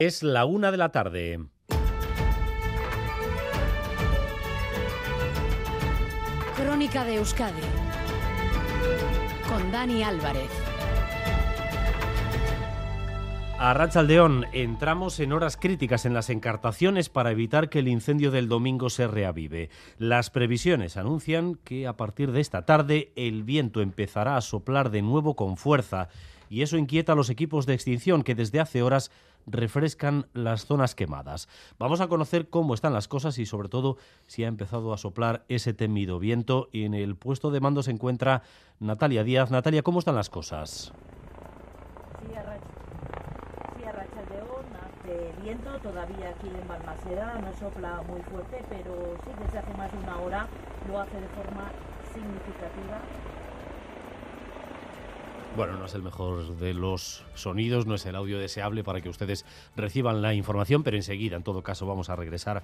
Es la una de la tarde. Crónica de Euskadi con Dani Álvarez. A Rachaldeón, entramos en horas críticas en las encartaciones para evitar que el incendio del domingo se reavive. Las previsiones anuncian que a partir de esta tarde el viento empezará a soplar de nuevo con fuerza y eso inquieta a los equipos de extinción que desde hace horas refrescan las zonas quemadas. Vamos a conocer cómo están las cosas y sobre todo si ha empezado a soplar ese temido viento. Y en el puesto de mando se encuentra Natalia Díaz. Natalia, ¿cómo están las cosas? Sí, a hace viento, todavía aquí en Balmaseda no sopla muy fuerte, pero sí desde hace más de una hora lo hace de forma significativa bueno, no es el mejor de los sonidos, no es el audio deseable para que ustedes reciban la información, pero enseguida, en todo caso, vamos a regresar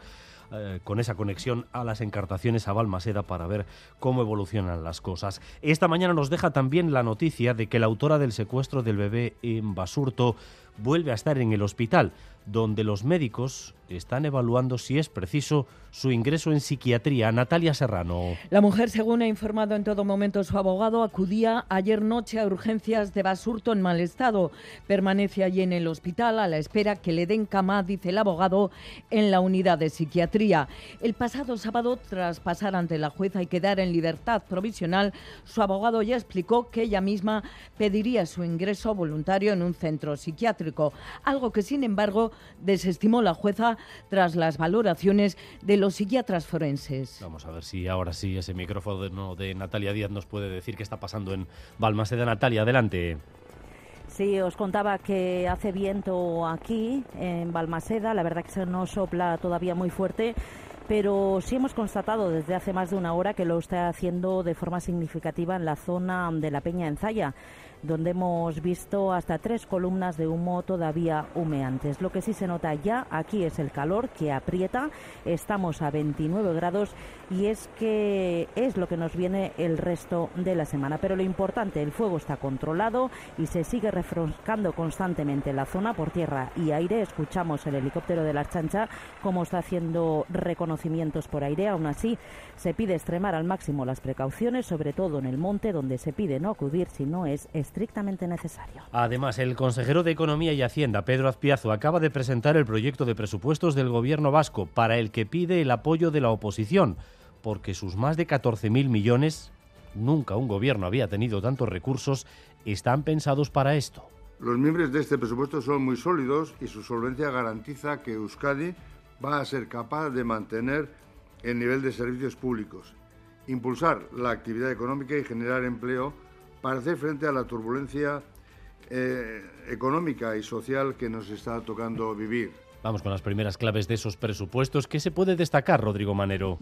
eh, con esa conexión a las encartaciones a Balmaseda para ver cómo evolucionan las cosas. Esta mañana nos deja también la noticia de que la autora del secuestro del bebé en Basurto vuelve a estar en el hospital, donde los médicos están evaluando si es preciso su ingreso en psiquiatría. Natalia Serrano. La mujer, según ha informado en todo momento su abogado, acudía ayer noche a urgencias de Basurto en mal estado. Permanece allí en el hospital a la espera que le den cama, dice el abogado, en la unidad de psiquiatría. El pasado sábado, tras pasar ante la jueza y quedar en libertad provisional, su abogado ya explicó que ella misma pediría su ingreso voluntario en un centro psiquiátrico, algo que sin embargo desestimó la jueza tras las valoraciones de los psiquiatras forenses. Vamos a ver si ahora sí ese micrófono de Natalia Díaz nos puede decir qué está pasando en Balmaseda. Natalia, adelante. Sí, os contaba que hace viento aquí en Balmaseda, la verdad que se no sopla todavía muy fuerte, pero sí hemos constatado desde hace más de una hora que lo está haciendo de forma significativa en la zona de la Peña Enzaya donde hemos visto hasta tres columnas de humo todavía humeantes. Lo que sí se nota ya aquí es el calor que aprieta. Estamos a 29 grados y es que es lo que nos viene el resto de la semana. Pero lo importante, el fuego está controlado y se sigue refrescando constantemente la zona por tierra y aire. Escuchamos el helicóptero de la chancha como está haciendo reconocimientos por aire. Aún así, se pide extremar al máximo las precauciones, sobre todo en el monte, donde se pide no acudir si no es estrictamente necesario. Además, el consejero de Economía y Hacienda, Pedro Azpiazo, acaba de presentar el proyecto de presupuestos del gobierno vasco para el que pide el apoyo de la oposición, porque sus más de 14.000 millones, nunca un gobierno había tenido tantos recursos, están pensados para esto. Los miembros de este presupuesto son muy sólidos y su solvencia garantiza que Euskadi va a ser capaz de mantener el nivel de servicios públicos, impulsar la actividad económica y generar empleo para hacer frente a la turbulencia eh, económica y social que nos está tocando vivir. Vamos con las primeras claves de esos presupuestos. ¿Qué se puede destacar, Rodrigo Manero?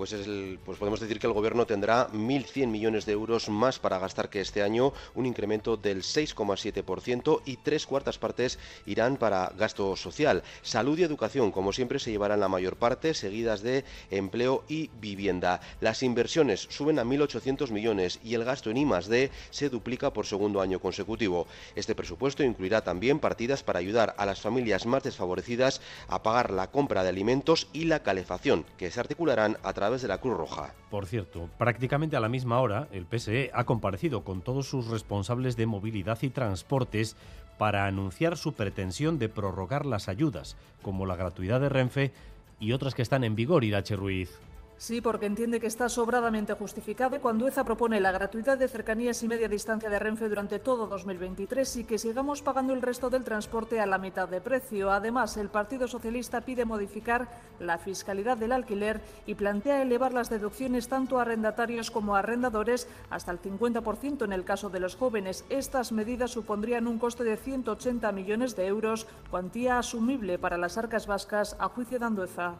Pues, pues podemos decir que el Gobierno tendrá 1.100 millones de euros más para gastar que este año, un incremento del 6,7% y tres cuartas partes irán para gasto social. Salud y educación, como siempre, se llevarán la mayor parte, seguidas de empleo y vivienda. Las inversiones suben a 1.800 millones y el gasto en I+D se duplica por segundo año consecutivo. Este presupuesto incluirá también partidas para ayudar a las familias más desfavorecidas a pagar la compra de alimentos y la calefacción, que se articularán a través de la Cruz Roja. Por cierto, prácticamente a la misma hora, el PSE ha comparecido con todos sus responsables de movilidad y transportes para anunciar su pretensión de prorrogar las ayudas, como la gratuidad de Renfe y otras que están en vigor, Irache Ruiz. Sí, porque entiende que está sobradamente justificado cuando EZA propone la gratuidad de cercanías y media distancia de Renfe durante todo 2023 y que sigamos pagando el resto del transporte a la mitad de precio. Además, el Partido Socialista pide modificar la fiscalidad del alquiler y plantea elevar las deducciones tanto a arrendatarios como a arrendadores hasta el 50% en el caso de los jóvenes. Estas medidas supondrían un coste de 180 millones de euros, cuantía asumible para las arcas vascas, a juicio de Andueza.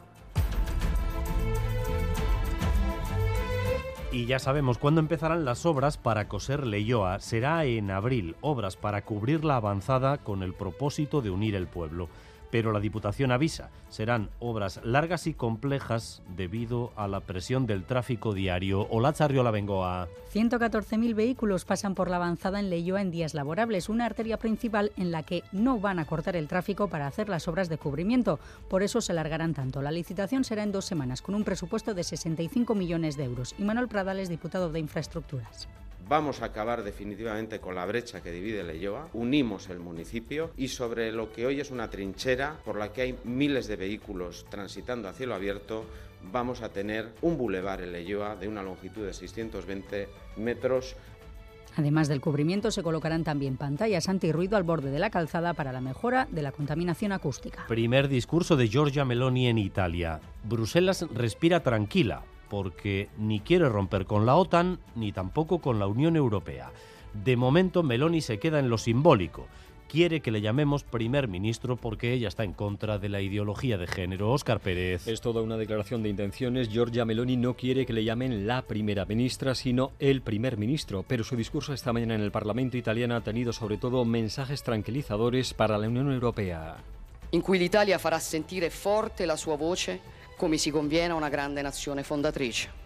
Y ya sabemos cuándo empezarán las obras para coser Leyoa. Será en abril, obras para cubrir la avanzada con el propósito de unir el pueblo. Pero la Diputación avisa, serán obras largas y complejas debido a la presión del tráfico diario. Hola, Charriola Bengoa. 114.000 vehículos pasan por la avanzada en Leyoa en días laborables, una arteria principal en la que no van a cortar el tráfico para hacer las obras de cubrimiento. Por eso se largarán tanto. La licitación será en dos semanas, con un presupuesto de 65 millones de euros. Y Manuel Pradales, diputado de Infraestructuras vamos a acabar definitivamente con la brecha que divide Leyoa, unimos el municipio y sobre lo que hoy es una trinchera por la que hay miles de vehículos transitando a cielo abierto, vamos a tener un bulevar en Leyoa de una longitud de 620 metros Además del cubrimiento, se colocarán también pantallas antirruido al borde de la calzada para la mejora de la contaminación acústica. Primer discurso de Giorgia Meloni en Italia. Bruselas respira tranquila porque ni quiere romper con la OTAN ni tampoco con la Unión Europea. De momento Meloni se queda en lo simbólico. Quiere que le llamemos primer ministro porque ella está en contra de la ideología de género. Óscar Pérez. Es toda una declaración de intenciones. Giorgia Meloni no quiere que le llamen la primera ministra, sino el primer ministro. Pero su discurso esta mañana en el Parlamento italiano ha tenido sobre todo mensajes tranquilizadores para la Unión Europea. In cui l'Italia farà sentire forte la sua voce come si conviene a una grande nazione fondatrice.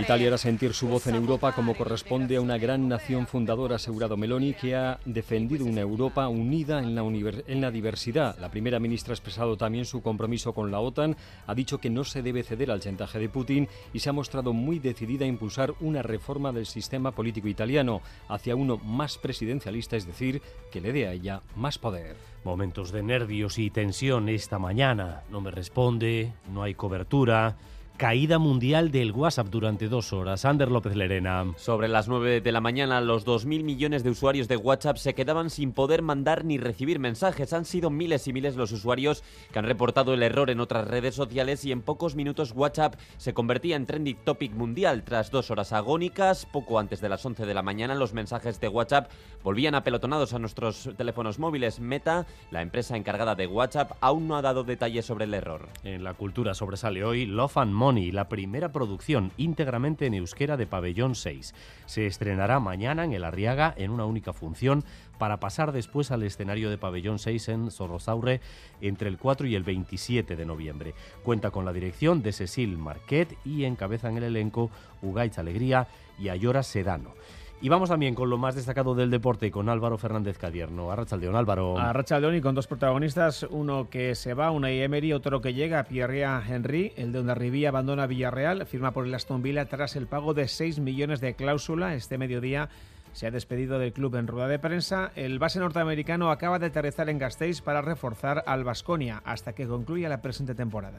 Italia hará sentir su voz en Europa como corresponde a una gran nación fundadora, ha asegurado Meloni, que ha defendido una Europa unida en la, en la diversidad. La primera ministra ha expresado también su compromiso con la OTAN, ha dicho que no se debe ceder al chantaje de Putin y se ha mostrado muy decidida a impulsar una reforma del sistema político italiano hacia uno más presidencialista, es decir, que le dé a ella más poder. Momentos de nervios y tensión esta mañana. No me responde, no hay cobertura caída mundial del WhatsApp durante dos horas. Ander López Lerena. Sobre las 9 de la mañana, los 2.000 millones de usuarios de WhatsApp se quedaban sin poder mandar ni recibir mensajes. Han sido miles y miles los usuarios que han reportado el error en otras redes sociales y en pocos minutos WhatsApp se convertía en trending topic mundial. Tras dos horas agónicas, poco antes de las 11 de la mañana, los mensajes de WhatsApp volvían apelotonados a nuestros teléfonos móviles. Meta, la empresa encargada de WhatsApp, aún no ha dado detalles sobre el error. En la cultura sobresale hoy Love and la primera producción íntegramente en euskera de Pabellón 6. Se estrenará mañana en el Arriaga en una única función para pasar después al escenario de Pabellón 6 en Zorrozaurre entre el 4 y el 27 de noviembre. Cuenta con la dirección de Cecil Marquet y encabezan el elenco Ugaitz Alegría y Ayora Sedano. Y vamos también con lo más destacado del deporte con Álvaro Fernández Cadierno. Arrachaldeón, Álvaro. Arrachaldeón y con dos protagonistas, uno que se va, una Emery, otro que llega, Pierre Henry, el de Ondarribí abandona Villarreal, firma por el Aston Villa tras el pago de 6 millones de cláusula este mediodía se ha despedido del club en rueda de prensa. El base norteamericano acaba de aterrizar en Gasteiz para reforzar al Vasconia hasta que concluya la presente temporada.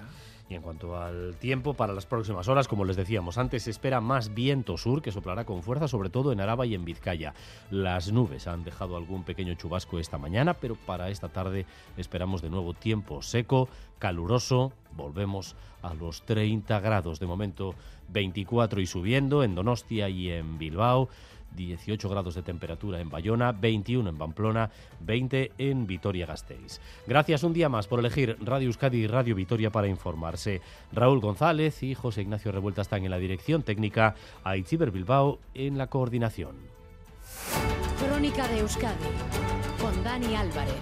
Y en cuanto al tiempo, para las próximas horas, como les decíamos antes, se espera más viento sur que soplará con fuerza, sobre todo en Araba y en Vizcaya. Las nubes han dejado algún pequeño chubasco esta mañana, pero para esta tarde esperamos de nuevo tiempo seco, caluroso. Volvemos a los 30 grados, de momento 24 y subiendo en Donostia y en Bilbao. 18 grados de temperatura en Bayona, 21 en Pamplona, 20 en Vitoria-Gasteiz. Gracias un día más por elegir Radio Euskadi y Radio Vitoria para informarse. Raúl González y José Ignacio Revuelta están en la dirección técnica, Aitziber Bilbao en la coordinación. Crónica de Euskadi con Dani Álvarez.